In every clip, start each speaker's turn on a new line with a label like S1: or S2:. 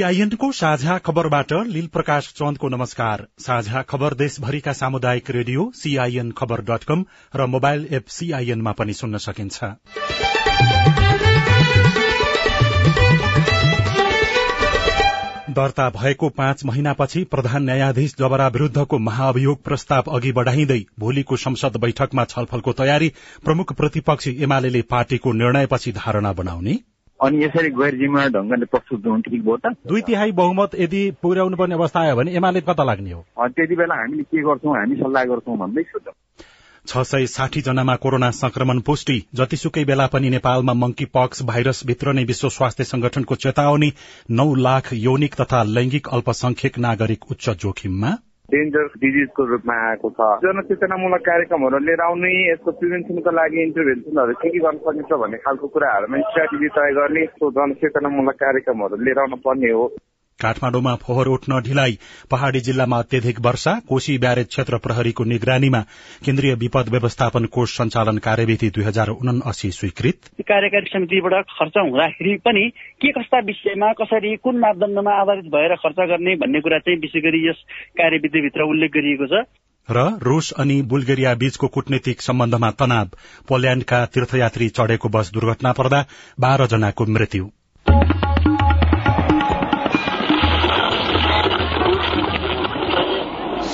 S1: सीआईएनको साझा खबरबाट लील प्रकाश चन्दको नमस्कार। साझा खबर देशभरिका सामुदायिक radio CIN Khabar dot com र मोबाइल एप सीआईएनमा पनि सुन्न सकिन्छ। दर्ता भएको पाँच महिनापछि प्रधान न्यायाधीश जबरा विरूद्धको महाअभियोग प्रस्ताव अघि बढ़ाइँदै भोलिको संसद बैठकमा छलफलको तयारी प्रमुख प्रतिपक्षी एमाले पार्टीको निर्णयपछि धारणा बनाउने।
S2: अनि यसरी गैर जिम्मेवार ढङ्गले प्रस्तुत हुनु ठिक भयो त
S1: दुई तिहाई बहुमत यदि पुर्याउनु पर्ने अवस्था आयो भने एमाले कता लाग्ने हो।
S2: त्यति बेला हामीले के गर्छौँ? हामी सल्लाह गर्छौँ भन्दैछु त।
S1: छ सय साठी जनामा कोरोना संक्रमण पुष्टि जतिसुकै बेला पनि नेपालमा मंकी पक्स भाइरस भित्र नै विश्व स्वास्थ्य संगठनको चेतावनी नौ लाख यौनिक तथा लैंगिक अल्पसंख्यक नागरिक उच्च जोखिममा।
S2: डेन्जर डिजिजको रूपमा आएको छ। जनचेतनामूलक कार्यक्रमहरू लिएर आउने यसको प्रिभेन्सनको लागि इन्टरभेन्सनहरू के के गर्न सकिन्छ भन्ने खालको कुराहरूमा स्ट्राटेजी तय गर्ने जनचेतनामूलक कार्यक्रमहरू लिएर आउनु पर्ने हो।
S1: काठमाडौँमा फोहोर उठ्न ढिलाइ पहाड़ी जिल्लामा अत्यधिक वर्षा कोशी ब्यारेज क्षेत्र प्रहरीको निगरानीमा केन्द्रीय विपद व्यवस्थापन कोष सञ्चालन कार्यविधि दुई हजार उनासी स्वीकृत।
S3: कार्यकारी समितिबाट खर्च हुँदाखेरि पनि के कस्ता विषयमा कसरी कुन मापदण्डमा आधारित भएर खर्च गर्ने भन्ने कुरा चाहिँ विशेष गरी यस कार्यविधिभित्र उल्लेख गरिएको छ।
S1: र रूस अनि बुल्गेरिया बीचको कूटनीतिक सम्बन्धमा तनाव पोल्याण्डका तीर्थयात्री चढ़ेको बस दुर्घटना पर्दा बाह्र जनाको मृत्यु।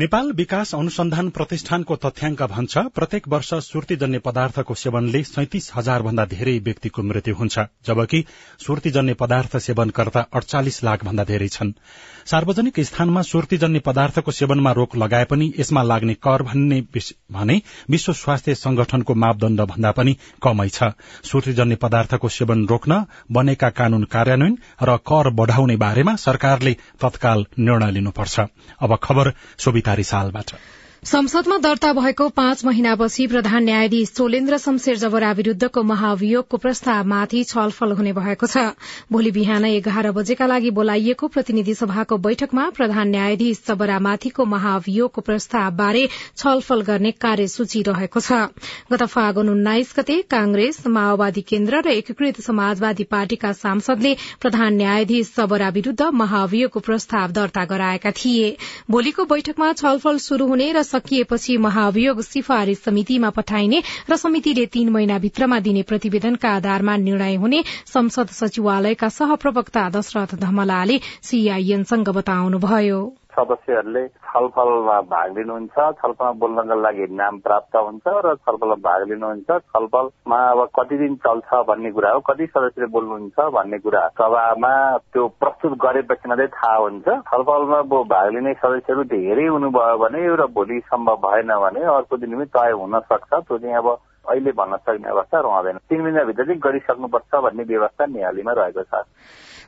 S1: नेपाल विकास अनुसन्धान प्रतिष्ठानको तथ्याङ्क भन्छ प्रत्येक वर्ष सुर्तीजन्य पदार्थको सेवनले सैतिस हजार भन्दा धेरै व्यक्तिको मृत्यु हुन्छ जबकि सुर्तीजन्य पदार्थ सेवनकर्ता अडचालिस लाख भन्दा धेरै छन्। सार्वजनिक स्थानमा सुर्तीजन्य पदार्थको सेवनमा रोक लगाए पनि यसमा लाग्ने कर भन्ने भने विश्व स्वास्थ्य संगठनको मापदण्ड भन्दा पनि कमै छ। सुर्तीजन्य पदार्थको सेवन रोक्न बनेका कानून कार्यान्वयन र कर बढ़ाउने बारेमा सरकारले तत्काल निर्णय लिनुपर्छ। रिसालबाट
S4: संसदमा दर्ता भएको पाँच महिनापछि प्रधान न्यायाधीश सोलेन्द्र शमशेर जबरा विरूद्धको महाभियोगको प्रस्तावमाथि छलफल हुने भएको छ। भोलि बिहान एघार बजेका लागि बोलाइएको प्रतिनिधि सभाको बैठकमा प्रधान न्यायाधीश जबरामाथिको महाभियोगको प्रस्तावबारे छलफल गर्ने कार्यसूची रहेको छ। गत फागुन उन्नाइस गते कांग्रेस माओवादी केन्द्र र एकीकृत समाजवादी पार्टीका सांसदले प्रधान न्यायाधीश जबरा विरूद्ध महाभियोगको प्रस्ताव दर्ता गराएका थिए। भोलिको बैठकमा छलफल शुरू हुने र सकिएपछि महाअभियोग सिफारिश समितिमा पठाइने र समितिले तीन महिनाभित्रमा दिने प्रतिवेदनका आधारमा निर्णय हुने संसद सचिवालयका सहप्रवक्ता दशरथ धमलाले सीआईएनसँग बताउनुभयो।
S2: सदस्यहरूले छलफलमा भाग लिनुहुन्छ। छलफलमा बोल्नको लागि नाम प्राप्त हुन्छ र छलफलमा भाग लिनुहुन्छ। छलफलमा अब कति दिन चल्छ भन्ने कुरा हो। कति सदस्यले बोल्नुहुन्छ भन्ने कुरा। सभामा त्यो प्रस्तुत गरेपछि मात्रै थाहा हुन्छ। छलफलमा भाग लिने सदस्यहरू धेरै हुनुभयो भने र भोलि सम्भव भएन भने अर्को दिन पनि तय हुन सक्छ। त्यो चाहिँ अब अहिले भन्न सक्ने अवस्था रहँदैन। तिन महिनाभित्र चाहिँ गरिसक्नुपर्छ भन्ने व्यवस्था निहालीमा रहेको छ।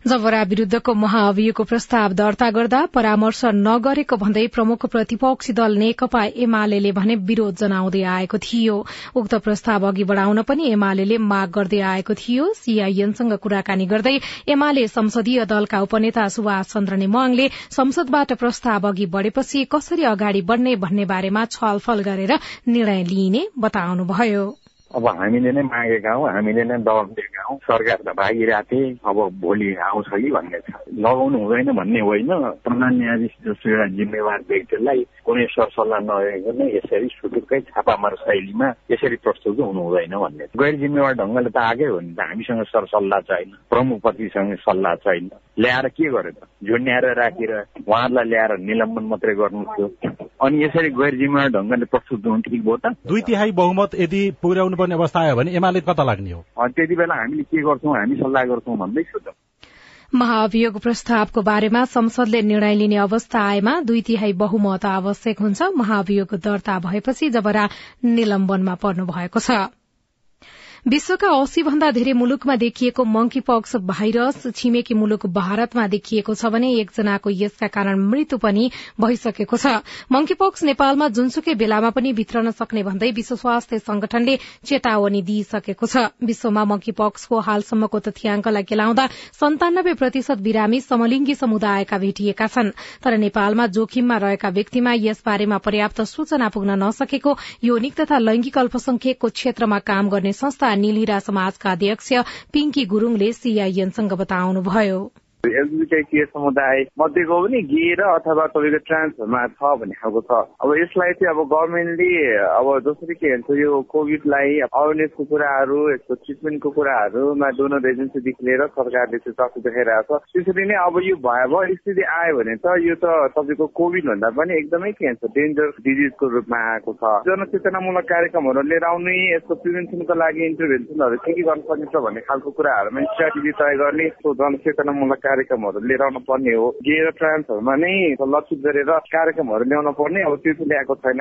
S4: जबरा विरूद्धको महाअभियोगको प्रस्ताव दर्ता गर्दा परामर्श नगरेको भन्दै प्रमुख प्रतिपक्षी दल नेकपा एमाले भने विरोध जनाउँदै आएको थियो। उक्त प्रस्ताव अघि बढ़ाउन पनि एमाले माग गर्दै आएको थियो। सीआईएनसँग कुराकानी गर्दै एमाले संसदीय दलका उपनेता सुभाष चन्द्र नेमाङले संसदबाट प्रस्ताव अघि बढ़ेपछि कसरी अगाडि बढ़ने भन्ने बारेमा छलफल गरेर निर्णय लिइने बताउनुभयो।
S2: अब हामीले नै मागेका हौ हामीले नै दबाब दिएका हौ। सरकार त भागिरहेको अब भोलि आउँछ कि भन्ने छ। लगाउनु हुँदैन भन्ने होइन। प्रधान न्यायाधीश जस्तो एउटा जिम्मेवार व्यक्तिलाई कुनै सरसल्लाह नगरेको नै यसरी सुटुक्कै छापामार शैलीमा यसरी प्रस्तुत हुनु हुँदैन भन्ने गैर जिम्मेवार ढङ्गले त आएकै हो नि त। हामीसँग सरसल्लाह छैन प्रमुखपतिसँग सल्लाह छैन। ल्याएर के गर्यो त? झुन्ड्याएर राखेर उहाँहरूलाई ल्याएर निलम्बन मात्रै गर्नु थियो।
S5: अनि यसरी गैर जिम्मेवार ढङ्गले प्रस्तुत हुनु ठिक भयो त।
S1: दुई तिहाई बहुमत यदि पुर्याउनु पर्ने अवस्था आयो भने एमाले कता लाग्ने हो?
S5: त्यति बेला हामीले के गर्छौँ हामी सल्लाह गर्छौँ भन्दैछु त।
S4: महाअभियोग प्रस्तावको बारेमा संसदले निर्णय लिने अवस्था आएमा दुई तिहाई बहुमत आवश्यक हुन्छ। महाअभियोग दर्ता भएपछि जबरा निलम्बनमा पर्नु भएको छ। विश्वका अस्सी भन्दा धेरै मुलुकमा देखिएको मंकी पक्स भाइरस छिमेकी मुलुक भारतमा देखिएको छ भने एकजनाको यसका कारण मृत्यु पनि भइसकेको छ। मंकी पक्स नेपालमा जुनसुकै बेलामा पनि भित्रन सक्ने भन्दै विश्व स्वास्थ्य संगठनले चेतावनी दिइसकेको छ। विश्वमा मंकी पक्सको हालसम्मको तथ्याङ्कलाई केलाउँदा सन्तानब्बे प्रतिशत बिरामी समलिङ्गी समुदायका भेटिएका छन्। तर नेपालमा जोखिममा रहेका व्यक्तिमा यसबारेमा पर्याप्त सूचना पुग्न नसकेको यौनिक तथा लैंगिक अल्पसंख्यकको क्षेत्रमा काम गर्ने संस्था निलहिरा समाजका अध्यक्ष पिंकी गुरूङले सीआईएनसँग बताउनुभयो।
S5: एलजिबिटी समुदाय मध्येको पनि गे र अथवा तपाईँको ट्रान्सहरूमा छ भन्ने खालको छ। अब यसलाई चाहिँ अब गभर्मेन्टले अब जसरी के भन्छ यो कोभिडलाई अवेरनेसको कुराहरू यसको ट्रिटमेन्टको कुराहरूमा डोनर एजेन्सीदेखि लिएर सरकारले चाहिँ चासो देखाइरहेको छ। त्यसरी नै अब यो भयावह स्थिति आयो भने त यो त तपाईँको कोभिड भन्दा पनि एकदमै के भन्छ डेन्जर डिजिजको रूपमा आएको छ। जनचेतनामूलक कार्यक्रमहरू लिएर आउने यसको प्रिभेन्सनको लागि इन्टरभेन्सनहरू के के गर्न सकिन्छ भन्ने खालको कुराहरूमा स्ट्राटेजी तय गर्ने जनचेतनामूलक कार्यक्रमहरू लिएर आउनु पर्ने हो। गे र नै लक्षित गरेर कार्यक्रमहरू ल्याउन पर्ने अब त्यो चाहिँ ल्याएको छैन।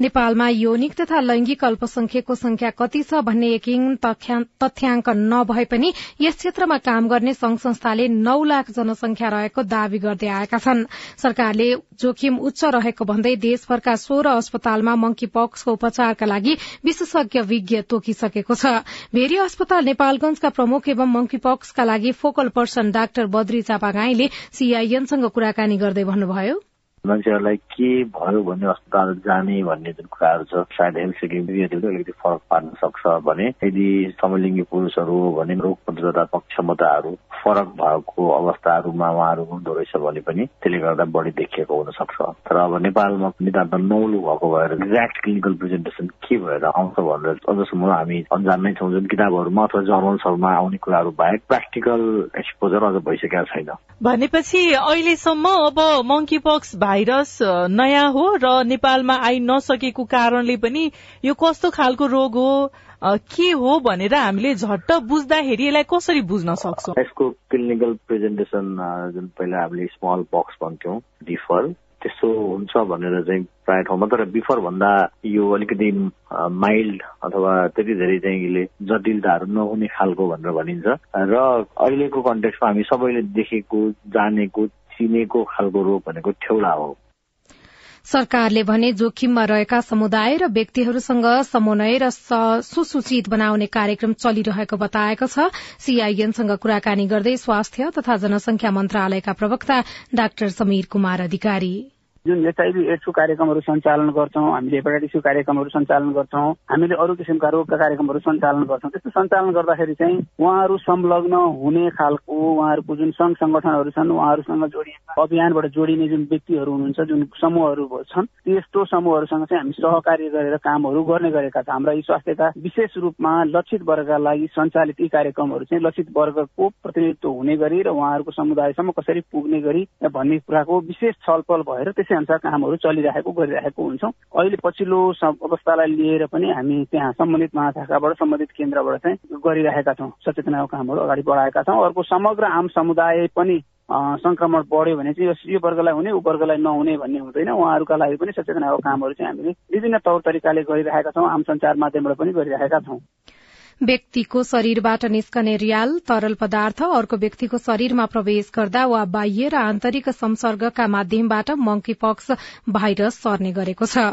S4: नेपालमा यौनिक तथा लैंगिक अल्पसंख्यकको संख्या कति छ भन्ने यकिन तथ्याङ्क नभए पनि यस क्षेत्रमा काम गर्ने संघ संस्थाले नौ लाख जनसंख्या रहेको दावी गर्दै आएका छन्। सरकारले जोखिम उच्च रहेको भन्दै देशभरका सोह्र अस्पतालमा मंकी पक्सको उपचारका लागि विशेषज्ञ विज्ञ तोकिसकेको छ। भेरी अस्पताल नेपालगंजका प्रमुख एवं मंकी पक्सका लागि फोकल पर्सन डाक्टर बद्री चापागाईले सीआईएनसँग कुराकानी गर्दै भन्नुभयो।
S6: मान्छेहरूलाई के भयो भन्ने अस्पताल जाने भन्ने जुन कुराहरू छ सायद हेल्थ सेक्युरिटीले अलिकति फरक पार्न सक्छ भने यदि समलिङ्गी पुरुषहरू भने रोग प्रतिरोधात्मक क्षमताहरू फरक भएको अवस्थाहरूमा उहाँहरू हुँदो रहेछ भने पनि त्यसले गर्दा बढी देखिएको हुन सक्छ तर अब नेपालमा नितान्त नौलो भएको भएर एक्ज्याक्ट क्लिनिकल प्रेजेन्टेसन के भएर आउँछ भनेर अझसम्म हामी अन्जान नै छौँ जुन किताबहरूमा अथवा जर्नल्सहरूमा आउने कुराहरू बाहेक प्र्याक्टिकल एक्सपोजर अझ भइसकेको छैन।
S7: भनेपछि अहिलेसम्म अब मङ्की पक्स भाइरस नयाँ हो र नेपालमा आइ नसकेको कारणले पनि यो कस्तो खालको रोग हो के हो भनेर हामीले झट्ट बुझ्दाखेरि यसलाई कसरी बुझ्न सक्छौँ?
S6: यसको क्लिनिकल प्रेजेन्टेसन जुन पहिला हामीले स्मल पक्स भन्थ्यौँ डिफर त्यस्तो हुन्छ भनेर चाहिँ प्रायः ठाउँमा तर बिफर भन्दा यो अलिकति माइल्ड अथवा त्यति धेरै चाहिँ यसले जटिलताहरू नहुने खालको भनेर भनिन्छ। र अहिलेको कन्टेक्समा हामी सबैले देखेको जानेको चिनेको खालको रोग भनेको ठेउला हो।
S4: सरकारले भने जोखिममा रहेका समुदाय र व्यक्तिहरूसँग समन्वय र सुसूचित बनाउने कार्यक्रम चलिरहेको बताएको छ। सीआईएनसँग कुराकानी गर्दै स्वास्थ्य तथा जनसंख्या मन्त्रालयका प्रवक्ता डाक्टर समीर कुमार अधिकारी।
S8: जुन एचआइभी एड्सको कार्यक्रमहरू सञ्चालन गर्छौँ हामीले हेपाटाइटिसको कार्यक्रमहरू सञ्चालन गर्छौँ हामीले अरू किसिमका रोगका कार्यक्रमहरू सञ्चालन गर्छौँ त्यस्तो सञ्चालन गर्दाखेरि चाहिँ उहाँहरू संलग्न हुने खालको उहाँहरूको जुन सङ्घ सङ्गठनहरू छन् उहाँहरूसँग जोडिएका अभियानबाट जोडिने जुन व्यक्तिहरू हुनुहुन्छ जुन समूहहरू छन् त्यस्तो समूहहरूसँग चाहिँ हामी सहकार्य गरेर कामहरू गर्ने गरेका छौँ। हाम्रा यी स्वास्थ्यका विशेष रूपमा लक्षित वर्गका लागि सञ्चालित यी कार्यक्रमहरू चाहिँ लक्षित वर्गको प्रतिनिधित्व हुने गरी र उहाँहरूको समुदायसम्म कसरी पुग्ने गरी भन्ने कुराको विशेष छलफल भएर त्यसै अनुसार कामहरू चलिरहेको गरिरहेको हुन्छौँ। अहिले पछिल्लो अवस्थालाई लिएर पनि हामी त्यहाँ सम्बन्धित महाशाखाबाट सम्बन्धित केन्द्रबाट चाहिँ गरिरहेका छौँ। सचेतनाको कामहरू अगाडि बढाएका छौँ अर्को समग्र आम समुदाय पनि संक्रमण बढ्यो भने चाहिँ यो वर्गलाई हुने ऊ वर्गलाई नहुने भन्ने हुँदैन। उहाँहरूका लागि पनि सचेतनाको कामहरू चाहिँ हामीले विभिन्न तौर तरिकाले गरिरहेका छौँ आम संचार माध्यमबाट पनि गरिरहेका छौँ।
S4: व्यक्तिको शरीरबाट निस्कने रियाल तरल पदार्थ अर्को व्यक्तिको शरीरमा प्रवेश गर्दा वा बाह्य र आन्तरिक संसर्गका माध्यमबाट मंकी पक्स भाइरस सर्ने गरेको छ।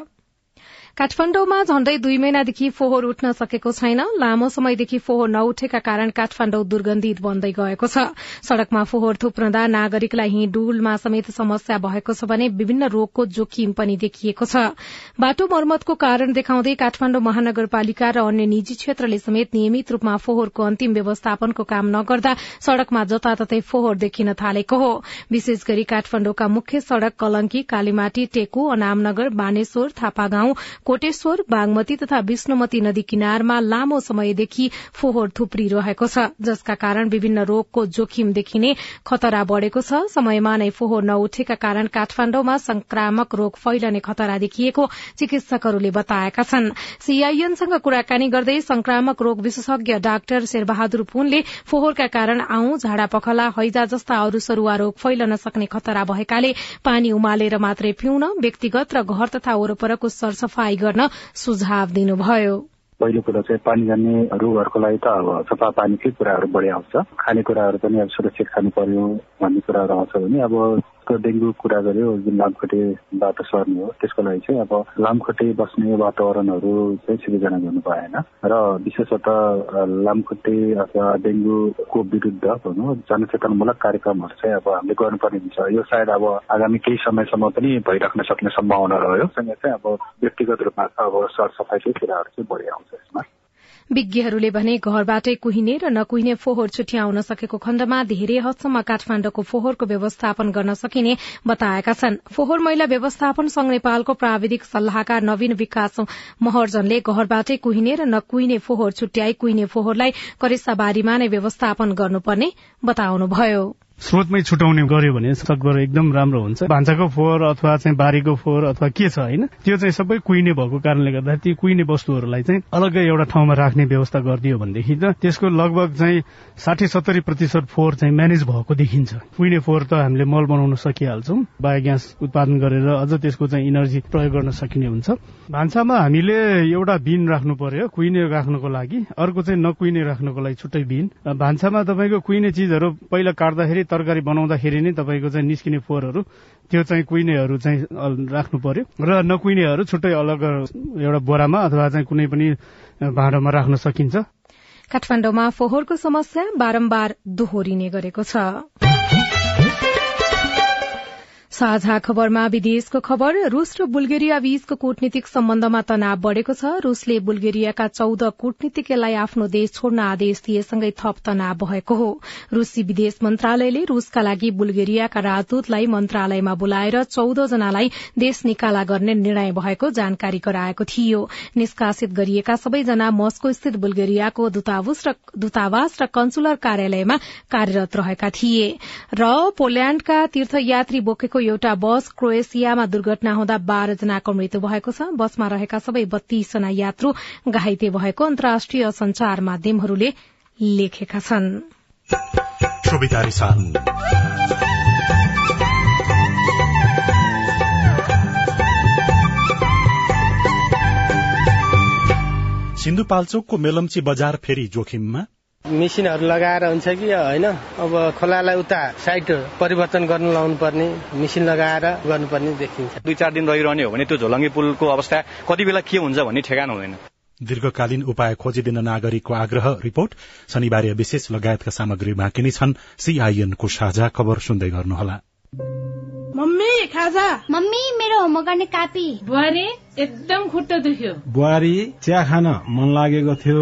S4: काठमाण्डुमा झण्डै दुई महिनादेखि फोहोर उठ्न सकेको छैन। लामो समयदेखि फोहोर नउठेका कारण काठमाण्डु दुर्गन्धित बन्दै गएको छ। सड़कमा फोहोर थुप्रदा नागरिकलाई हिँडुलमा समेत समस्या भएको छ भने विभिन्न रोगको जोखिम पनि देखिएको छ। बाटो मर्मतको कारण देखाउँदै काठमाण्डु महानगरपालिका र अन्य निजी क्षेत्रले समेत नियमित रूपमा फोहोरको अन्तिम व्यवस्थापनको काम नगर्दा सड़कमा जताततै फोहोर देखिन थालेको हो। विशेष गरी काठमाण्डुका मुख्य सड़क कलंकी कालीमाटी टेकु अनामनगर बानेश्वर थापागाउँ कोटेश्वर बागमती तथा विष्णुमती नदी किनारमा लामो समयदेखि फोहोर थुप्रिरहेको छ जसका कारण विभिन्न रोगको जोखिम देखिने खतरा बढ़ेको छ। समयमा नै फोहोर नउठेका कारण काठमाण्डुमा संक्रामक रोग फैलने खतरा देखिएको चिकित्सकहरूले बताएका छन्। सीआईएनसँग कुराकानी गर्दै संक्रामक रोग विशेषज्ञ डाक्टर शेरबहादुर पुनले फोहोरका कारण आउँ झाडा पखला हैजा जस्ता अरू सरूवा रोग फैलन सक्ने खतरा भएकाले पानी उमालेर मात्रै पिउन व्यक्तिगत र घर तथा वरपरको सरसफाई गर्न सुझाव दिनुभयो।
S9: पहिलो कुरो चाहिँ पानी जाने रोगहरूको लागि त अब सफा पानीकै कुराहरू बढी आउँछ। खानेकुराहरू पनि अब सुरक्षित खानु पर्यो भन्ने कुराहरू आउँछ भने अब डेङ्गु कुरा गर्यो जुन लामखुट्टेबाट सर्ने हो त्यसको लागि चाहिँ अब लामखुट्टे बस्ने वातावरणहरू चाहिँ सृजना गर्नु भएन। र विशेषतः लामखुट्टे अथवा डेङ्गुको विरुद्ध भनौँ जनचेतनामूलक कार्यक्रमहरू चाहिँ अब हामीले गर्नुपर्ने हुन्छ। यो सायद अब आगामी केही समयसम्म पनि भइराख्न सक्ने सम्भावना रह्यो। सँगै चाहिँ अब व्यक्तिगत रूपमा अब सरसफाइकै कुराहरू चाहिँ बढी आउँछ यसमा।
S4: विज्ञहरूले भने घरबाटै कुहिने र नकुहिने फोहोर छुट्याउन सकेको खण्डमा धेरै हदसम्म काठमाण्डुको फोहोरको व्यवस्थापन गर्न सकिने बताएका छन्। फोहोर मैला व्यवस्थापन संघ नेपालको प्राविधिक सल्लाहकार नवीन विकास महर्जनले घरबाटै कुहिने र नकुहिने फोहोर छुट्याई कुहिने फोहोरलाई करेसाबारीमा नै व्यवस्थापन गर्नुपर्ने बताउनुभयो।
S10: स्रोतमै छुटाउने गर्यो भने सकभर एकदम राम्रो हुन्छ। भान्साको फोहोर अथवा चाहिँ बारीको फोहोर अथवा के छ होइन त्यो चाहिँ सबै कुहिने भएको कारणले गर्दा ती कुहिने वस्तुहरूलाई चाहिँ अलग्गै एउटा ठाउँमा राख्ने व्यवस्था गरिदियो भनेदेखि त त्यसको लगभग चाहिँ साठी सत्तरी प्रतिशत फोहोर चाहिँ म्यानेज भएको देखिन्छ। कुहिने फोहोर त हामीले मल बनाउन सकिहाल्छौँ बायोग्यास उत्पादन गरेर अझ त्यसको चाहिँ इनर्जी प्रयोग गर्न सकिने हुन्छ। भान्सामा हामीले एउटा बिन राख्नु पर्यो कुहिने राख्नको लागि। अर्को चाहिँ नकुहिने राख्नको लागि छुट्टै बिन। भान्सामा तपाईँको कुहिने चिजहरू पहिला काट्दाखेरि तरकारी बनाउँदाखेरि नै तपाईँको चाहिँ निस्किने फोहोरहरू त्यो चाहिँ कुहिनेहरू चाहिँ राख्नु पर्यो। र नकुहिनेहरू छुट्टै अलग एउटा बोरामा अथवा चाहिँ कुनै पनि भाँडोमा राख्न सकिन्छ।
S4: काठमाडौँमा फोहोरको समस्या बारम्बार दोहोरिने गरेको छ। साझा खबरमा विदेशको खबर। रूस र बुल्गेरिया बीचको कूटनीतिक सम्बन्धमा तनाव बढ़ेको छ। रूसले बुल्गेरियाका चौध कूटनीतिज्ञलाई आफ्नो देश छोड्न आदेश दिएसँगै थप तनाव भएको हो। रूसी विदेश मन्त्रालयले रूसका लागि बुल्गेरियाका राजदूतलाई मन्त्रालयमा बोलाएर चौध जनालाई देश निकाला गर्ने निर्णय भएको जानकारी गराएको थियो। निष्कासित गरिएका सबैजना मस्को स्थित बुल्गेरियाको दूतावास र कन्सुलर कार्यालयमा कार्यरत रहेका थिए। र पोल्याण्डका तीर्थयात्री बोकेको एउटा बस क्रोएसियामा दुर्घटना हुँदा बाह्र जनाको मृत्यु भएको छ। बसमा रहेका सबै बत्तीसजना यात्रु घाइते भएको अन्तर्राष्ट्रिय संचार माध्यमहरूले लेखेका छन्।
S1: सिन्धुपाल्चोकको मेलम्ची बजार फेरि जोखिममा।
S11: मेसिनहरू लगाएर हुन्छ कि होइन? अब खोलालाई उता साइड परिवर्तन गर्न लाउनु पर्ने मेसिन लगाएर गर्नुपर्ने देखिन्छ।
S12: दुई चार दिन रहिरहने हो भने त्यो झोलङ्गी पुलको अवस्था कति बेला के हुन्छ भन्ने ठेगान हुँदैन।
S1: दीर्घकालीन उपाय खोजिदिन नागरिकको आग्रह रिपोर्ट। शनिबार विशेष लगायतका सामग्री बाँकी नै छन्। सीआईएनको साझा खबर सुन्दै गर्नुहोला।
S13: मम्मी खाजा?
S14: मम्मी मेरो होमवर्क गर्ने कापी।
S13: बुहारी एकदम खुट्टा दुख्यो।
S15: बुहारी चिया खान मन लागेको थियो।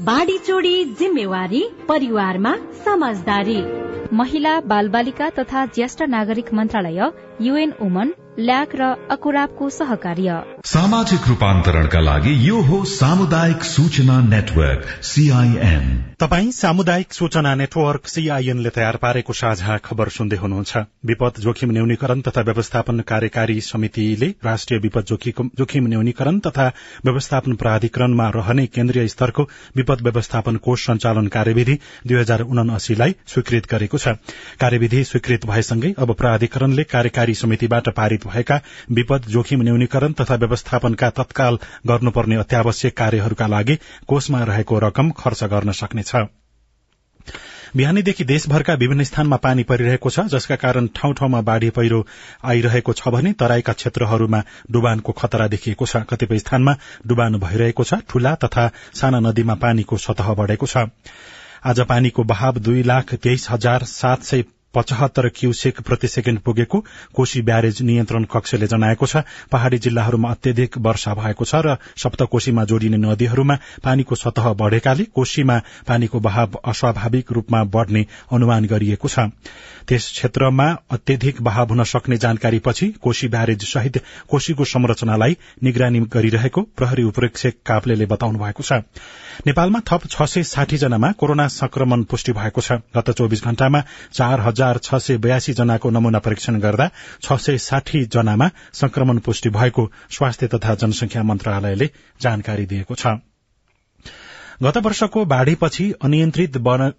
S16: बाढी चोडी जिम्मेवारी परिवारमा समझदारी।
S17: महिला बाल बालिका तथा ज्येष्ठ नागरिक मन्त्रालय युएन वुमन ल्याक र अकुराबको सहकार्य।
S18: सामाजिक रूपान्तरणका लागि यो हो सामुदायिक सूचना नेटवर्क सीआईएन
S1: तपाई सामुदायिक सूचना नेटवर्क सीआईएनले तयार पारेको साझा खबर सुन्दै हुनुहुन्छ। विपद जोखिम न्यूनीकरण तथा व्यवस्थापन कार्यकारी समितिले राष्ट्रिय विपद जोखिम न्यूनीकरण तथा व्यवस्थापन प्राधिकरणमा रहने केन्द्रीय स्तरको विपद व्यवस्थापन कोष सञ्चालन कार्यविधि दुई हजार उनासीलाई स्वीकृत गरेको छ। कार्यविधि स्वीकृत भएसँगै अब प्राधिकरणले कार्यकारी समितिबाट पारित भएका विपद जोखिम न्यूनीकरण तथा व्यवस्थापनका तत्काल गर्नुपर्ने अत्यावश्यक कार्यहरूका लागि कोषमा रहेको रकम खर्च गर्न सक्नेछ। बिहानीदेखि देशभरका विभिन्न स्थानमा पानी परिरहेको छ जसका कारण ठाउँ ठाउँमा बाढ़ी पहिरो आइरहेको छ भने तराईका क्षेत्रहरूमा डुबानको खतरा देखिएको छ। कतिपय स्थानमा डुबान भइरहेको छ ठूला तथा साना नदीमा पानीको सतह बढ़ेको छ। आज पानीको बहाव दुई लाख तेइस हजार सात सय पचहत्तर क्यूसेक प्रति सेकेण्ड पुगेको कोशी ब्यारेज नियन्त्रण कक्षले जनाएको छ। पहाड़ी जिल्लाहरूमा अत्यधिक वर्षा भएको छ र सप्तकोशीमा जोडिने नदीहरूमा पानीको सतह बढ़ेकाले कोशीमा पानीको बहाव अस्वाभाविक रूपमा बढ़ने अनुमान गरिएको छ। त्यस क्षेत्रमा अत्यधिक बहाव हुन सक्ने जानकारीपछि कोशी ब्यारेज सहित कोशीको संरचनालाई निगरानी गरिरहेको प्रहरी उपरीक्षक काप्लेले बताउनु भएको छ। नेपालमा थप छ सय साठी जनामा कोरोना संक्रमण पुष्टि भएको छ। गत चौविस घण्टामा चार हजार छ सय बयासी जनाको नमूना परीक्षण गर्दा छ सय साठी जनामा संक्रमण पुष्टि भएको। स्वास्थ्य तथा जनसंख्या मन्त्रालयले जानकारी दिएको छ। गत वर्षको बाढ़ीपछि अनियन्त्रित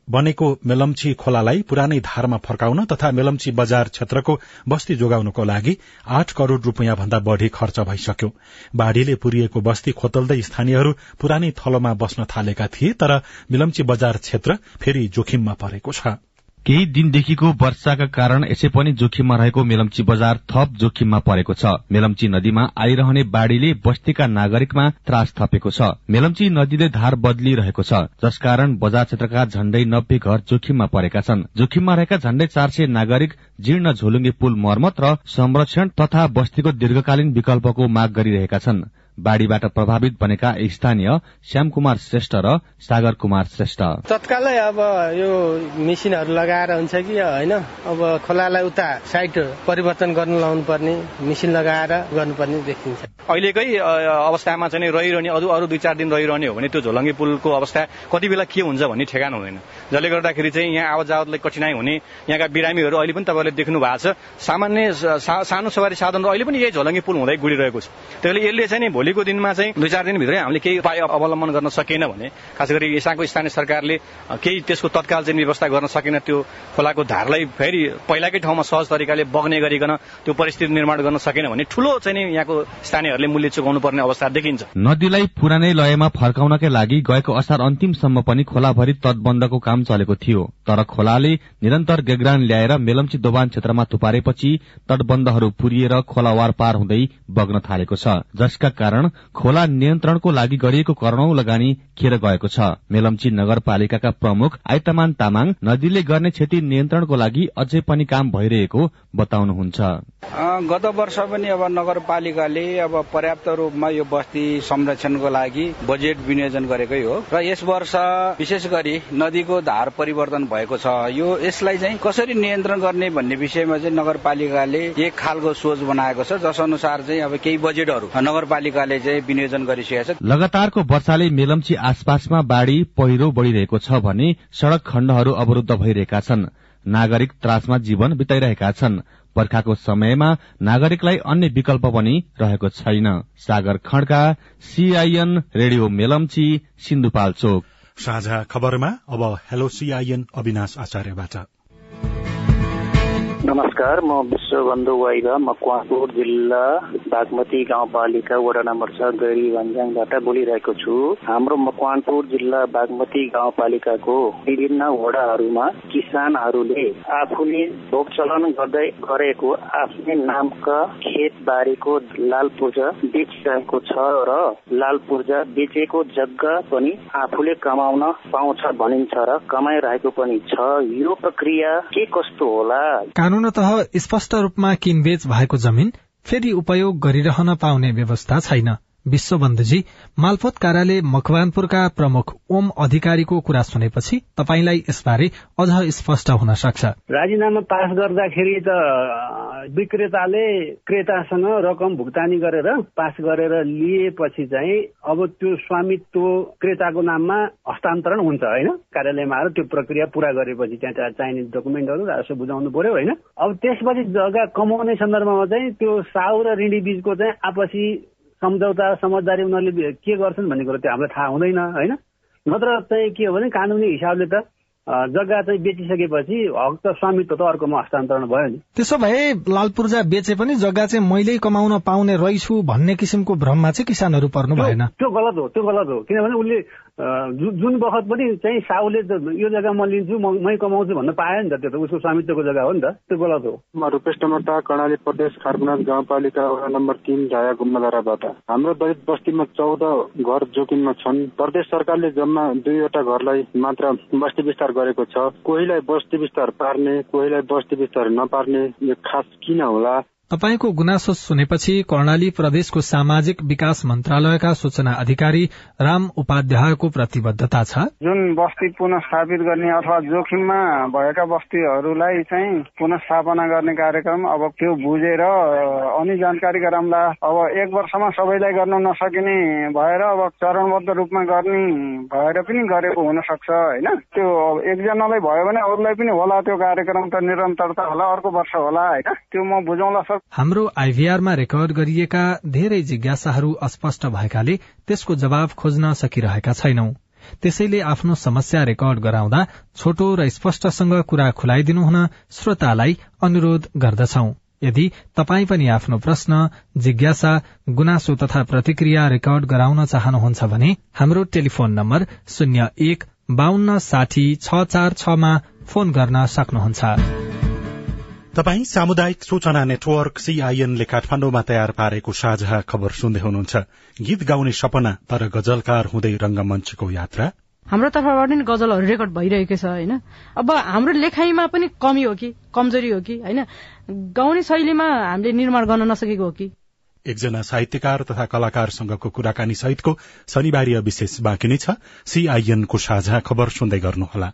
S1: बनेको मेलम्ची खोलालाई पुरानै धारमा फर्काउन तथा मेलम्ची बजार क्षेत्रको बस्ती जोगाउनको लागि आठ करोड़ रूपियाँ भन्दा बढ़ी खर्च भइसक्यो। बाढ़ीले पुरिएको बस्ती खोतल्दै स्थानीयहरू पुरानै थलोमा बस्न थालेका थिए तर मिलम्ची बजार क्षेत्र फेरि जोखिममा परेको छ।
S19: केही दिनदेखिको वर्षाका कारण यसै पनि जोखिममा रहेको मेलम्ची बजार थप जोखिममा परेको छ। मेलम्ची नदीमा आइरहने बाढ़ीले बस्तीका नागरिकमा त्रास थपेको छ। मेलम्ची नदीले धार बदलिरहेको छ। जसकारण बजार क्षेत्रका झण्डै नब्बे घर जोखिममा परेका छन्। जोखिममा रहेका झण्डै चार सय नागरिक जीर्ण झोलुङ्गे पुल मर्मत र संरक्षण तथा बस्तीको दीर्घकालीन विकल्पको माग गरिरहेका छन्। बाढ़ीबाट प्रभावित बनेका स्थानीय श्याम कुमार श्रेष्ठ र सागर कुमार श्रेष्ठ।
S11: तत्कालै अब यो मेसिनहरू लगाएर हुन्छ कि होइन? अब खोलालाई उता साइड परिवर्तन गर्नु लाउनु पर्ने मेसिन लगाएर गर्नुपर्ने देखिन्छ।
S20: अहिलेकै अवस्थामा चाहिँ रहिरहने अरू अरू दुई चार दिन रहिरहने हो भने त्यो झोलङ्गे पुलको अवस्था कति बेला के हुन्छ भन्ने ठेगान हुँदैन। जसले गर्दाखेरि चाहिँ यहाँ आवत जावतलाई कठिनाई हुने यहाँका बिरामीहरू अहिले पनि तपाईँले देख्नु भएको छ। सामान्य सानो सवारी साधन अहिले पनि यही झोलङ्गे पुल हुँदै गुडिरहेको छ। त्यसले यसले चाहिँ भोलिको दिनमा चाहिँ दुई चार दिनभित्रै हामीले केही उपाय अवलम्बन गर्न सकेन भने खास गरी यहाँको स्थानीय सरकारले केही त्यसको तत्काल चाहिँ व्यवस्था गर्न सकेन त्यो खोलाको धारलाई फेरि पहिलाकै ठाउँमा सहज तरिकाले बग्ने गरिकन त्यो परिस्थिति निर्माण गर्न सकेन भने ठूलो चाहिँ यहाँको स्थानीयहरूले मूल्य चुकाउनु पर्ने अवस्था देखिन्छ।
S19: नदीलाई पुरानै लयमा फर्काउनकै लागि गएको असार अन्तिमसम्म पनि खोलाभरि तटबन्धको काम चलेको थियो तर खोलाले निरन्तर गेग्रान ल्याएर मेलम्ची दोबान क्षेत्रमा थुपारेपछि तटबन्धहरू पुरिएर खोलावार पार हुँदै बग्न थालेको छ जसका खोला नियन्त्रणको लागि गरिएको करोड़ौं लगानी खेर गएको छ। मेलम्ची नगरपालिकाका प्रमुख आइतमान तामाङ नदीले गर्ने क्षति नियन्त्रणको लागि अझै पनि काम भइरहेको बताउनुहुन्छ।
S21: गत वर्ष पनि अब नगरपालिकाले अब पर्याप्त रूपमा यो बस्ती संरक्षणको लागि बजेट विनियोजन गरेकै हो। र यस वर्ष विशेष गरी नदीको धार परिवर्तन भएको छ। यो यसलाई चाहिँ कसरी नियन्त्रण गर्ने भन्ने विषयमा चाहिँ नगरपालिकाले एक खालको सोच बनाएको छ। जस अनुसार चाहिँ अब केही बजेटहरू नगरपालिकाले चाहिँ विनियोजन गरिसकेको छ।
S19: लगातारको वर्षाले मेलम्ची आसपासमा बाढ़ी पहिरो बढ़िरहेको छ भने सड़क खण्डहरू अवरूद्ध भइरहेका छन्। नागरिक त्रासमा जीवन बिताइरहेका छन्। बर्खाको समयमा नागरिकलाई अन्य विकल्प पनि रहेको छैन। सागर खड्का सीआईएन रेडियो मेलम्ची सिन्धुपाल्चोक
S1: साझा खबरमा अब हेलो सीआईएन अविनाश आचार्यबाट।
S22: नमस्कार म विश्वबन्धु वाइगा मकवानपुर जिल्ला बागमती गाउँपालिका वडा नम्बर छ गैरी भन्ज्याङबाट बोलिरहेको छु। हाम्रो मकवानपुर जिल्ला बागमती गाउँपालिकाको विभिन्न वडाहरूमा किसानहरूले आफूले भोग चलन गर्दै गरेको आफ्नै नामका खेत बारीको लाल पूर्जा बेचिरहेको छ र लाल पूर्जा बेचेको जग्गा पनि आफूले कमाउन पाउँछ भनिन्छ र कमाइरहेको पनि छ। यो प्रक्रिया के कस्तो होला?
S23: कानूनतः स्पष्ट रूपमा किनबेच भएको जमिन फेरि उपयोग गरिरहन पाउने व्यवस्था छैन। विश्वबन्धुजी मालपोत कार्यालय मकवानपुरका प्रमुख ओम अधिकारीको कुरा सुनेपछि तपाईँलाई यसबारे अझ स्पष्ट हुन सक्छ।
S24: राजीनामा पास गर्दाखेरि त विक्रेताले क्रेतासँग रकम भुक्तानी गरेर पास गरेर लिएपछि चाहिँ अब त्यो स्वामित्व क्रेताको नाममा हस्तान्तरण हुन्छ होइन? कार्यालयमा आएर त्यो प्रक्रिया पूरा गरेपछि त्यहाँ चाहिने डकुमेन्टहरू राजस्व बुझाउनु पर्यो होइन? अब त्यसपछि जग्गा कमाउने सन्दर्भमा चाहिँ त्यो साउ र ऋणी बीचको चाहिँ आपसी सम्झौता समझदारी उनीहरूले के गर्छन् भन्ने कुरो त्यो हामीलाई थाहा हुँदैन होइन? नत्र चाहिँ के हो भने कानुनी हिसाबले त जग्गा चाहिँ बेचिसकेपछि हक त स्वामित्व त अर्कोमा हस्तान्तरण भयो नि।
S23: त्यसो भए लाल पूर्जा बेचे पनि जग्गा चाहिँ मैले कमाउन पाउने रहेछु भन्ने किसिमको भ्रममा चाहिँ किसानहरू पर्नु भएन।
S24: त्यो गलत हो त्यो गलत हो। किनभने उसले जुन बखत पनि चाहिँ साउले यो जग्गा म लिन्छु मै कमाउँछु भन्न पाएँ नि त त्यो त उसको स्वामित्वको जग्गा हो नि त त्यो गलत हो।
S25: म रूपेश टमटा कर्णाली प्रदेश खारगुनाथ गाउँपालिका वडा नम्बर तिन झाया गुम्बाधाराबाट। हाम्रो दलित बस्तीमा चौध घर जोखिममा छन्। प्रदेश सरकारले जम्मा दुईवटा घरलाई मात्र बस्ती विस्तार गरेको छ। कोहीलाई बस्ती विस्तार पार्ने कोहीलाई बस्ती विस्तार नपार्ने यो खास किन होला?
S23: तपाईँको गुनासो सुनेपछि कर्णाली प्रदेशको सामाजिक विकास मन्त्रालयका सूचना अधिकारी राम उपाध्यायको प्रतिबद्धता छ?
S26: जुन बस्ती पुनः स्थापित गर्ने अथवा जोखिममा भएका बस्तीहरूलाई चाहिँ पुनः स्थापना गर्ने कार्यक्रम अब त्यो बुझेर अनि जानकारी गराउँला अब एक वर्षमा सबैलाई गर्न नसकिने भएर अब चरणबद्ध रूपमा गर्ने भएर पनि गरेको हुन सक्छ होइन? त्यो एकजनालाई भयो भने अरूलाई पनि होला त्यो कार्यक्रम त निरन्तरता होला अर्को वर्ष होला होइन? त्यो म बुझाउला
S23: हाम्रो आइभीआरमा रेकर्ड गरिएका धेरै जिज्ञासाहरू अस्पष्ट भएकाले त्यसको जवाब खोज्न सकिरहेका छैनौं। त्यसैले आफ्नो समस्या रेकर्ड गराउँदा छोटो र स्पष्टसँग कुरा खुलाइदिनु हुन श्रोतालाई अनुरोध गर्दछौ। यदि तपाई पनि आफ्नो प्रश्न जिज्ञासा गुनासो तथा प्रतिक्रिया रेकर्ड गराउन चाहनुहुन्छ भने हाम्रो टेलिफोन नम्बर शून्य एक बान्न साठी छ चार छमा फोन गर्न सक्नुहुन्छ।
S1: तपाई सामुदायिक सूचना नेटवर्क सीआईएनले काठमाण्डुमा तयार पारेको साझा खबर सुन्दै हुनुहुन्छ। गीत गाउने सपना तर गजलकार हुँदै रंगमञ्चको यात्रा।
S27: हाम्रो तर्फबाट पनि गजलहरू रेकर्ड भइरहेको छ होइन? अब हाम्रो लेखाइमा पनि कमी हो कि? कमजोरी हो कि? होइन? गाउने शैलीमा हामीले निर्माण गर्न नसकेको हो कि?
S1: एकजना साहित्यकार तथा कलाकारसँगको कुराकानी सहितको शनिबारीय विशेष बाँकी नै छ। सीआईएनको साझा खबर सुन्दै गर्नुहोला।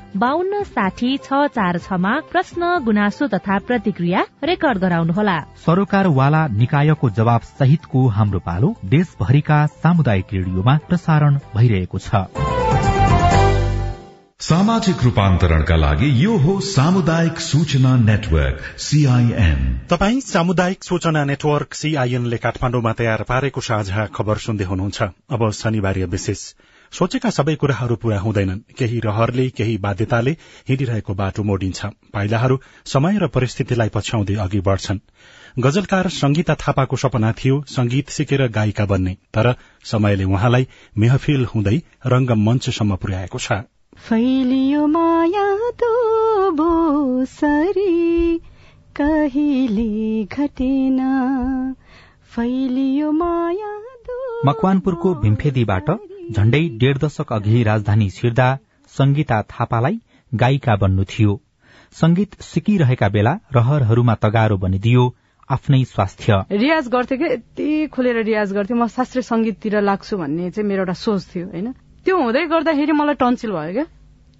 S16: बान्न साठी छ चार छमा प्रश्न गुनासो तथा प्रतिक्रिया रेकर्ड गराउनुहोला।
S28: सरोकारवाला निकायको जवाब सहितको हाम्रो पालो देशभरिका सामुदायिक रेडियोमा प्रसारण भइरहेको छ।
S18: सामाजिक रूपान्तरणका लागि यो हो सामुदायिक सूचना नेटवर्क सीआईएन
S1: तपाई सामुदायिक सूचना नेटवर्क सीआईएनले काठमाण्डुमा तयार पारेको साझा खबर सुन्दै हुनुहुन्छ। अब शनिबार विशेष सोचेका सबै कुराहरू पूरा हुँदैनन्। केही रहरले केही बाध्यताले हिँडिरहेको बाटो मोडिन्छ। पाइलाहरू समय र परिस्थितिलाई पछ्याउँदै अघि बढ़छन्। गजलकार संगीता थापाको सपना थियो संगीत सिकेर गायिका बन्ने तर समयले उहाँलाई मेहफिल हुँदै रंगमञ्चसम्म पुर्याएको छ।
S29: फैलियो माया कहिले घटेन? फैलियो माया
S28: मकवानपुरको भीमफेदीबाट झण्डै डेढ दशक अघि राजधानी छिर्दा संगीता थापालाई गायिका बन्नु थियो। संगीत सिकिरहेका बेला रहरहरूमा तगारो बनिदियो आफ्नै स्वास्थ्य।
S27: रियाज गर्थे कि? यति खुलेर रियाज गर्थे म शास्त्रीय संगीततिर लाग्छु भन्ने चाहिँ मेरो एउटा सोच थियो होइन? त्यो हुँदै गर्दाखेरि मलाई टन्सिल भयो क्या।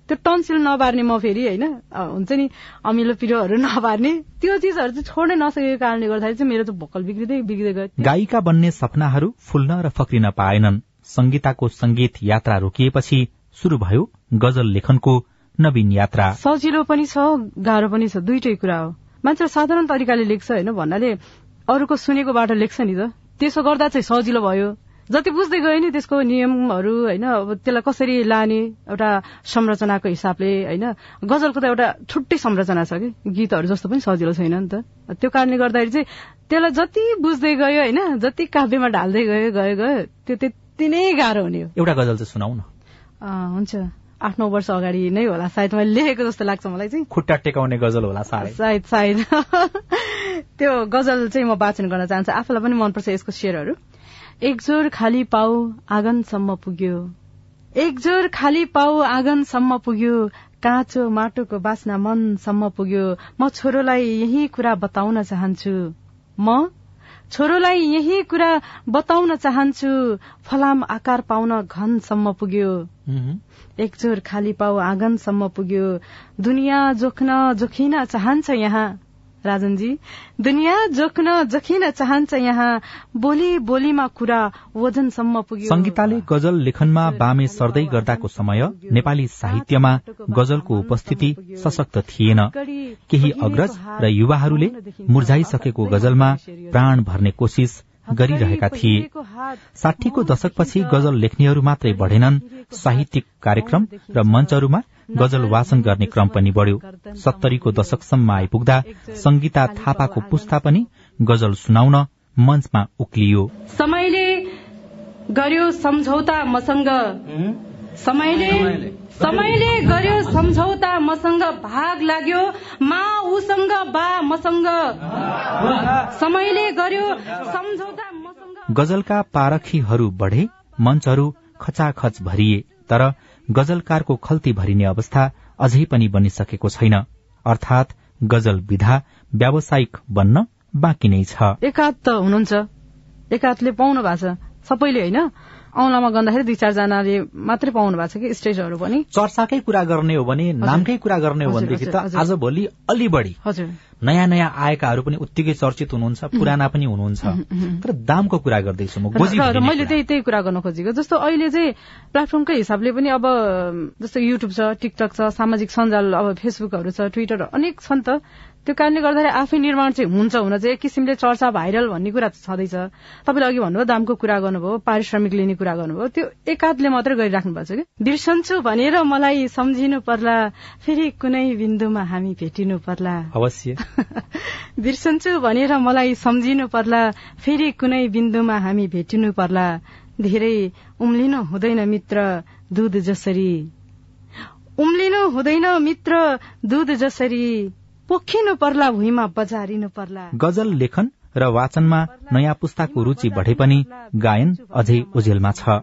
S27: त्यो टन्सिल नबार्ने म फेरि होइन? हुन्छ नि अमिलो पिरोहरू नबार्ने। त्यो चिजहरू चाहिँ छोड्नै नसकेको कारणले गर्दाखेरि चाहिँ मेरो चाहिँ भोकल बिग्रिँदै बिग्रिँदै गयो।
S28: गायिका बन्ने सपनाहरू फुल्न र फक्रिन पाएनन्। संगीताको संगीत यात्रा रोकिएपछि शुरू भयो गजल लेखनको नवीन यात्रा।
S27: सजिलो पनि छ गाह्रो पनि छ दुइटै कुरा हो। मान्छे साधारण तरिकाले लेख्छ होइन भन्नाले अरूको सुनेको बाटो लेख्छ नि त। त्यसो गर्दा चाहिँ सजिलो भयो। जति बुझ्दै गयो नि त्यसको नियमहरू होइन अब त्यसलाई कसरी लाने एउटा संरचनाको हिसाबले होइन गजलको त एउटा छुट्टै संरचना छ कि। गीतहरू जस्तो पनि सजिलो छैन नि त। त्यो कारणले गर्दाखेरि चाहिँ त्यसलाई जति बुझ्दै गयो होइन जति काव्यमा ढाल्दै गयो गयो गयो त्यो अति नै गाह्रो हुने हो।
S28: एउटा गजल चाहिँ सुनाउ न
S27: हुन्छ। आठ नौ वर्ष अगाडि नै होला सायद मैले लेखेको जस्तो लाग्छ मलाई चाहिँ।
S28: खुट्टा टेकाउने गजल होला
S27: सायद सायद। त्यो गजल चाहिँ म वाचन गर्न चाहन्छु। आफूलाई पनि मनपर्छ यसको शेरहरू। एकजोर खाली पाउ आँगनसम्म पुग्यो। एकजोर खाली पाउ आँगनसम्म पुग्यो। काँचो माटोको बास्ना मनसम्म पुग्यो। म छोरोलाई यही कुरा बताउन चाहन्छु। म छोरोलाई यही कुरा बताउन चाहन्छु। फलाम आकार पाउन घनसम्म पुग्यो। एकजोर खाली पाउ आँगनसम्म पुग्यो। दुनियाँ जोख्न जोखिन चाहन्छ यहाँ। राजनजी। दुनियाँ जोख्न जोखिन चाहन्छ यहाँ। बोली बोलीमा कुरा वजनसम्म पुग्यो।
S28: संगीताले गजल लेखनमा बामे सर्दै गर्दाको समय नेपाली साहित्यमा गजलको उपस्थिति सशक्त थिएन। केही अग्रज र युवाहरूले मुर्झाइसकेको गजलमा प्राण भर्ने कोशिश गरिरहेका थिए। साठीको दशकपछि गजल लेख्नेहरू मात्रै बढ़ेनन्। साहित्यिक कार्यक्रम र मञ्चहरूमा गजल वाचन गर्ने क्रम पनि बढ़्यो। सत्तरीको दशकसम्म आइपुग्दा संगीता थापाको पुस्ता पनि गजल सुनाउन मञ्चमा उक्लियो।
S27: समयले गर्यो सम्झौता मसँग। समयले समयले। गर्यो सम्झौता मसँग भाग लाग्यो। मा उसँग बा मसँग। समयले गर्यो सम्झौता
S28: गजलका पारखीहरू बढ़े मञ्चहरू खचाखच भरिए। तर गजलकारको खल्ती भरिने अवस्था अझै पनि बनिसकेको छैन। अर्थात गजल विधा व्यावसायिक बन्न बाँकी नै छ।
S27: एकात हुनुहुन्छ। एकातले छ। सबैले होइन औलामा गन्दाखेरि दुई चारजनाले मात्रै पाउनु भएको छ कि स्टेजहरू पनि।
S28: चर्चाकै कुरा गर्ने हो भने नामकै कुरा गर्ने हो भनेदेखि त आज भोलि अलि बढी नयाँ नयाँ आएकाहरू पनि उत्तिकै चर्चित हुनुहुन्छ पुराना पनि हुनुहुन्छ। तर दामको कुरा गर्दैछु म
S27: मैले त्यही त्यही कुरा गर्न खोजेको जस्तो अहिले चाहिँ प्लेटफर्मकै हिसाबले पनि अब जस्तो युट्युब छ टिकटक छ सामाजिक सञ्जाल अब फेसबुकहरू छ ट्विटर अनेक छन् त। त्यो कारणले गर्दाखेरि आफै निर्माण चाहिँ हुन्छ हुन चाहिँ एक किसिमले चर्चा भाइरल भन्ने कुरा छँदैछ। तपाईँले अघि भन्नुभयो दामको कुरा गर्नुभयो पारिश्रमिक लिने कुरा गर्नुभयो त्यो एकाधले मात्रै गरिराख्नु भएको छ कि? बिर्सन्छु भनेर मलाई सम्झिनु पर्ला फेरि कुनै बिन्दुमा हामी भेटिनु पर्ला।
S28: अवश्य।
S27: बिर्सन्छु भनेर मलाई सम्झिनु पर्ला फेरि कुनै बिन्दुमा हामी भेटिनु पर्ला। धेरै उम्लिनु हुँदैन मित्र दुध जसरी। उम्लिनु हुँदैन मित्र दुध जसरी। पोखिनु पर्ला भुइँमा बजारिनु पर्ला।
S28: गजल लेखन र वाचनमा नयाँ पुस्ताको रुचि बढे पनि गायन अझै उजेलमा छ।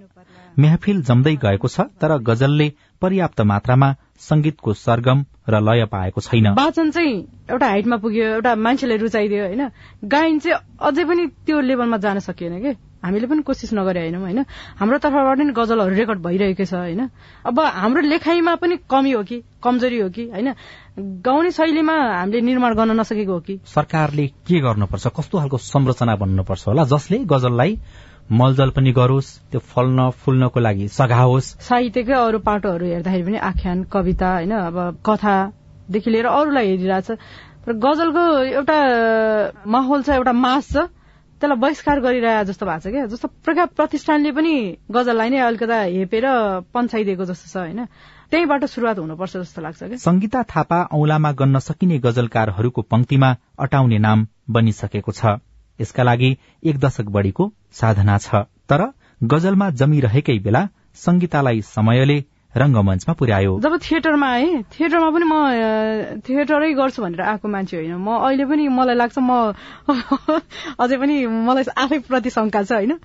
S28: मेहफिल जम्दै गएको छ तर गजलले पर्याप्त मात्रामा संगीतको सरगम र लय पाएको छैन।
S27: वाचन चाहिँ एउटा हाइटमा पुग्यो एउटा मान्छेले रुचाइदियो होइन? गायन चाहिँ अझै पनि त्यो लेभलमा जान सकिएन कि? हामीले पनि कोसिस नगरे होइनौँ होइन? हाम्रो तर्फबाट नि गजलहरू रेकर्ड भइरहेकै छ होइन? अब हाम्रो लेखाइमा पनि कमी हो कि कमजोरी हो कि होइन? गाउने शैलीमा हामीले निर्माण गर्न नसकेको हो कि?
S28: सरकारले के गर्नुपर्छ कस्तो खालको संरचना बन्नुपर्छ होला जसले गजललाई मलजल पनि गरोस् त्यो फल्न फुल्नको लागि सघाओस्?
S27: साहित्यकै अरू पाटोहरू हेर्दाखेरि पनि आख्यान कविता होइन? अब कथादेखि लिएर अरूलाई हेरिरहेछ। तर गजलको एउटा माहौल छ एउटा मास छ त्यसलाई बहिष्कार गरिरहे जस्तो भएको छ क्या। जस्तो प्रख्या प्रतिष्ठानले पनि गजललाई नै अलिकता हेपेर पन्छाइदिएको जस्तो छ होइन। त्यहीँबाट शुरूआत हुनुपर्छ जस्तो लाग्छ क्या।
S28: संगीता थापा औलामा गन्न सकिने गजलकारहरूको पंक्तिमा अटाउने नाम बनिसकेको छ। यसका लागि एक दशक बढ़ीको साधना छ। तर गजलमा जमिरहेकै बेला संगीतालाई समयले रंगमञ्चमा पुर्यायो।
S27: जब थिएटरमा आए थिएटरमा पनि म थिएटरै गर्छु भनेर आएको मान्छे होइन। म अहिले पनि मलाई लाग्छ म अझै पनि मलाई आफै प्रति शंका छ होइन।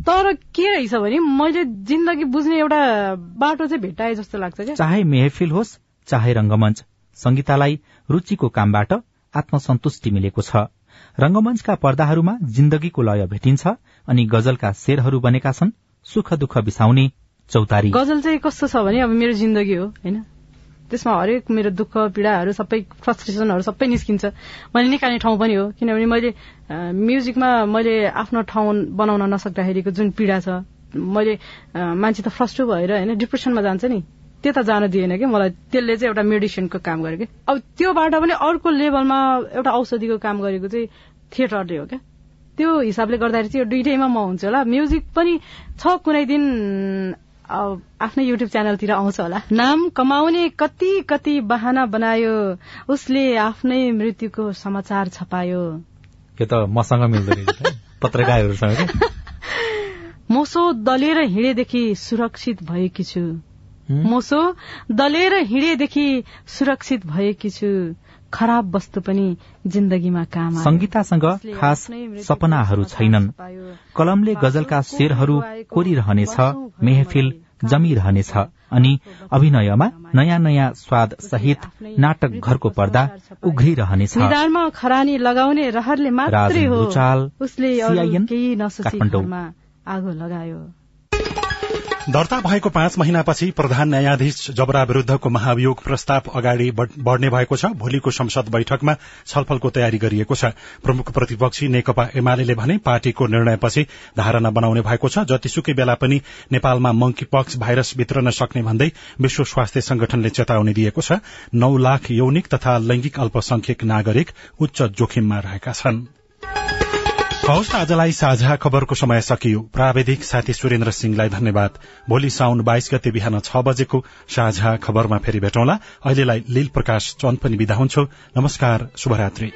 S27: तर के रहेछ भने मैले जिन्दगी बुझ्ने एउटा बाटो चाहिँ भेटाए जस्तो लाग्छ क्या।
S28: चाहे मेहफिल होस् चाहे रंगमञ्च संगीतालाई रुचिको कामबाट आत्मसन्तुष्टि मिलेको छ। रंगमञ्चका पर्दाहरूमा जिन्दगीको लय भेटिन्छ अनि गजलका शेरहरू बनेका छन् सुख दुःख बिसाउने चौतारी।
S27: गजल चाहिँ कस्तो छ भने अब मेरो जिन्दगी हो होइन? त्यसमा हरेक मेरो दुःख पीड़ाहरू सबै फ्रस्ट्रेसनहरू सबै निस्किन्छ। मैले निकाल्ने ठाउँ पनि हो किनभने मैले म्युजिकमा मैले आफ्नो ठाउँ बनाउन नसक्दाखेरिको जुन पीड़ा छ मैले मान्छे त फ्रस्ट्रेट भएर होइन डिप्रेसनमा जान्छ नि त्यता जान दिएन कि? मलाई त्यसले चाहिँ एउटा मेडिसिनको काम गर्यो कि? अब त्योबाट पनि अर्को लेभलमा एउटा औषधिको काम गरेको चाहिँ थिएटरले हो क्या त्यो हिसाबले गर्दाखेरि चाहिँ यो दुइटैमा म हुन्छ होला। म्युजिक पनि छ कुनै दिन आफ्नै युट्युब च्यानलतिर आउँछ होला। नाम कमाउने कति कति बहाना बनायो उसले आफ्नै मृत्युको समाचार छपायो।
S28: यो त मसँग मिल्दैन पत्रकारहरूसँग
S27: मोसो दलेर हिँडेदेखि सुरक्षित भएकी छु। मोसो दलेर हिँडेदेखि सुरक्षित भएकी छु। खराब वस्तु पनि जिन्दगीमा काम
S28: संगीतासँग खास सपनाहरू छैनन्। कलमले गजलका शेरहरू कोरिरहनेछ मेहफिल जमिरहनेछ अनि अभिनयमा नयाँ नयाँ स्वाद सहित नाटक घरको पर्दा उघ्रिरहनेछ
S27: खरानी लगाउने रहरले मात्रै हो। उसले केही आगो लगायो।
S1: दर्ता भएको पाँच महिनापछि प्रधान न्यायाधीश जबरा विरूद्धको महाभियोग प्रस्ताव अगाडि बढ़- बढ़ने भएको छ। भोलिको संसद बैठकमा छलफलको तयारी गरिएको छ। प्रमुख प्रतिपक्षी नेकपा एमाले भने पार्टीको निर्णयपछि धारणा बनाउने भएको छ। जतिसुकै बेला पनि नेपालमा मंकी पक्स भाइरस वितरन सक्ने भन्दै विश्व स्वास्थ्य संगठनले चेतावनी दिएको छ। नौ लाख यौनिक तथा लैंगिक अल्पसंख्यक नागरिक उच्च जोखिममा रहेका छन्। हवस् आजलाई साझा खबरको समय सकियो। प्राविधिक साथी सुरेन्द्र सिंहलाई धन्यवाद। भोलि साउन बाइस गते बिहान छ बजेको साझा खबरमा फेरि भेटौँला। अहिलेलाई लील प्रकाश चन्द पनि विदा हुन्छु। नमस्कार शुभरात्री।